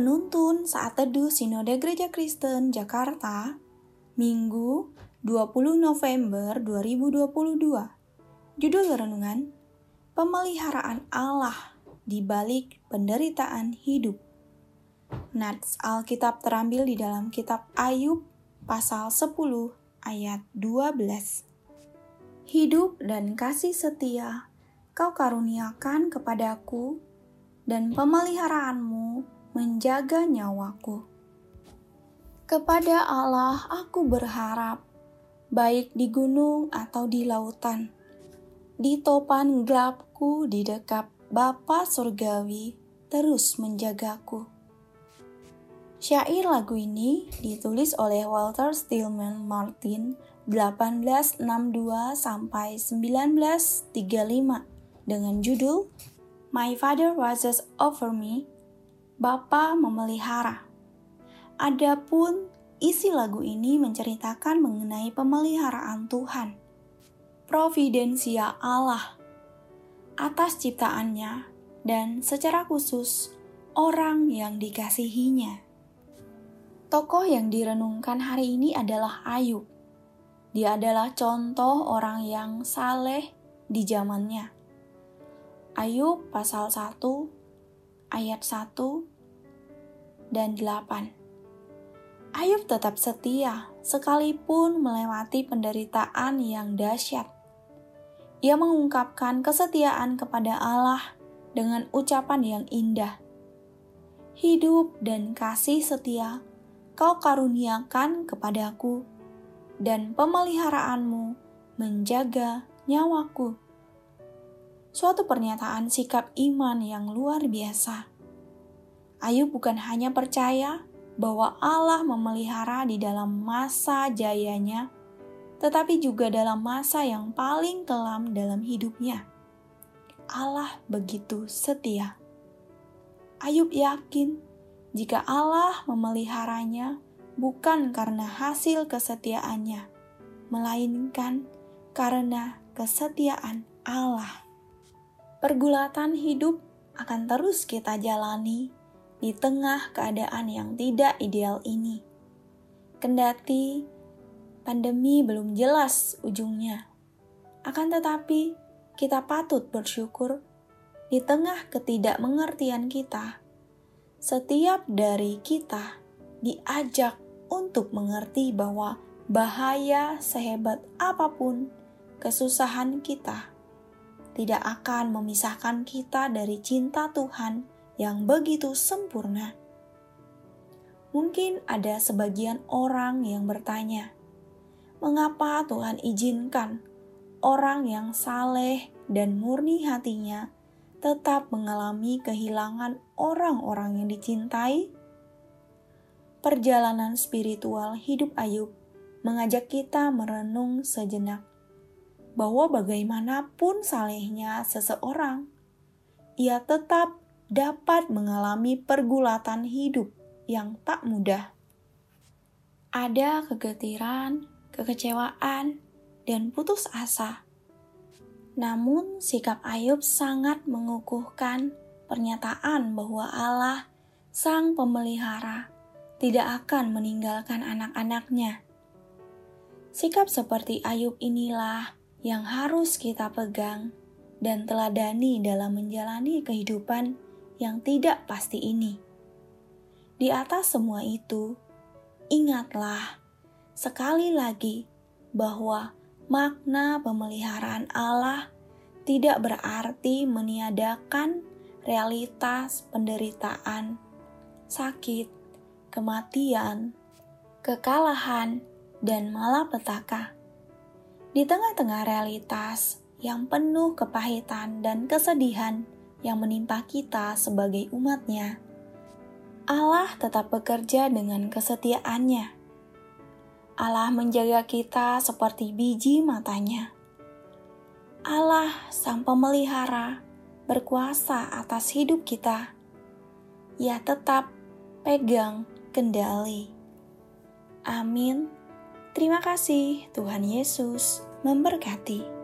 Penuntun saat teduh Sinode Gereja Kristen Jakarta, Minggu 20 November 2022. Judul renungan, Pemeliharaan Allah di balik penderitaan hidup. Nats Alkitab terambil di dalam kitab Ayub pasal 10 ayat 12. Hidup dan kasih setia kau karuniakan kepadaku dan pemeliharaanmu menjaga nyawaku. Kepada Allah aku berharap, baik di gunung atau di lautan, di topan gelapku di dekat Bapa Surgawi terus menjagaku. Syair lagu ini ditulis oleh Walter Stillman Martin 1862 sampai 1935 dengan judul My Father Watches Over Me, Bapa Memelihara. Adapun isi lagu ini menceritakan mengenai pemeliharaan Tuhan, providensia Allah atas ciptaannya dan secara khusus orang yang dikasihinya. Tokoh yang direnungkan hari ini adalah Ayub. Dia adalah contoh orang yang saleh di zamannya. Ayub pasal 1 ayat 1 dan 8. Ayub tetap setia sekalipun melewati penderitaan yang dahsyat. Ia mengungkapkan kesetiaan kepada Allah dengan ucapan yang indah. Hidup dan kasih setia kau karuniakan kepadaku, dan pemeliharaanmu menjaga nyawaku suatu pernyataan sikap iman yang luar biasa. Ayub bukan hanya percaya bahwa Allah memelihara di dalam masa jayanya, tetapi juga dalam masa yang paling kelam dalam hidupnya. Allah begitu setia. Ayub yakin jika Allah memeliharanya bukan karena hasil kesetiaannya, melainkan karena kesetiaan Allah. Pergulatan hidup akan terus kita jalani di tengah keadaan yang tidak ideal ini. Kendati pandemi belum jelas ujungnya, akan tetapi kita patut bersyukur di tengah ketidakmengertian kita. Setiap dari kita diajak untuk mengerti bahwa bahaya sehebat apa pun kesusahan kita tidak akan memisahkan kita dari cinta Tuhan yang begitu sempurna. Mungkin ada sebagian orang yang bertanya, "Mengapa Tuhan izinkan orang yang saleh dan murni hatinya tetap mengalami kehilangan orang-orang yang dicintai?" Perjalanan spiritual hidup Ayub mengajak kita merenung sejenak bahwa bagaimanapun salehnya seseorang, ia tetap dapat mengalami pergulatan hidup yang tak mudah. Ada kegetiran, kekecewaan, dan putus asa. Namun, sikap Ayub sangat mengukuhkan pernyataan bahwa Allah, Sang Pemelihara, tidak akan meninggalkan anak-anaknya. Sikap seperti Ayub inilah yang harus kita pegang dan teladani dalam menjalani kehidupan yang tidak pasti ini. Di atas semua itu, ingatlah sekali lagi bahwa makna pemeliharaan Allah tidak berarti meniadakan realitas penderitaan, sakit, kematian, kekalahan, dan malapetaka di tengah-tengah realitas yang penuh kepahitan dan kesedihan yang menimpa kita sebagai umatnya, Allah tetap bekerja dengan kesetiaannya. Allah menjaga kita seperti biji matanya. Allah, Sang Pemelihara, berkuasa atas hidup kita. Ia tetap pegang kendali. Amin. Terima kasih, Tuhan Yesus memberkati.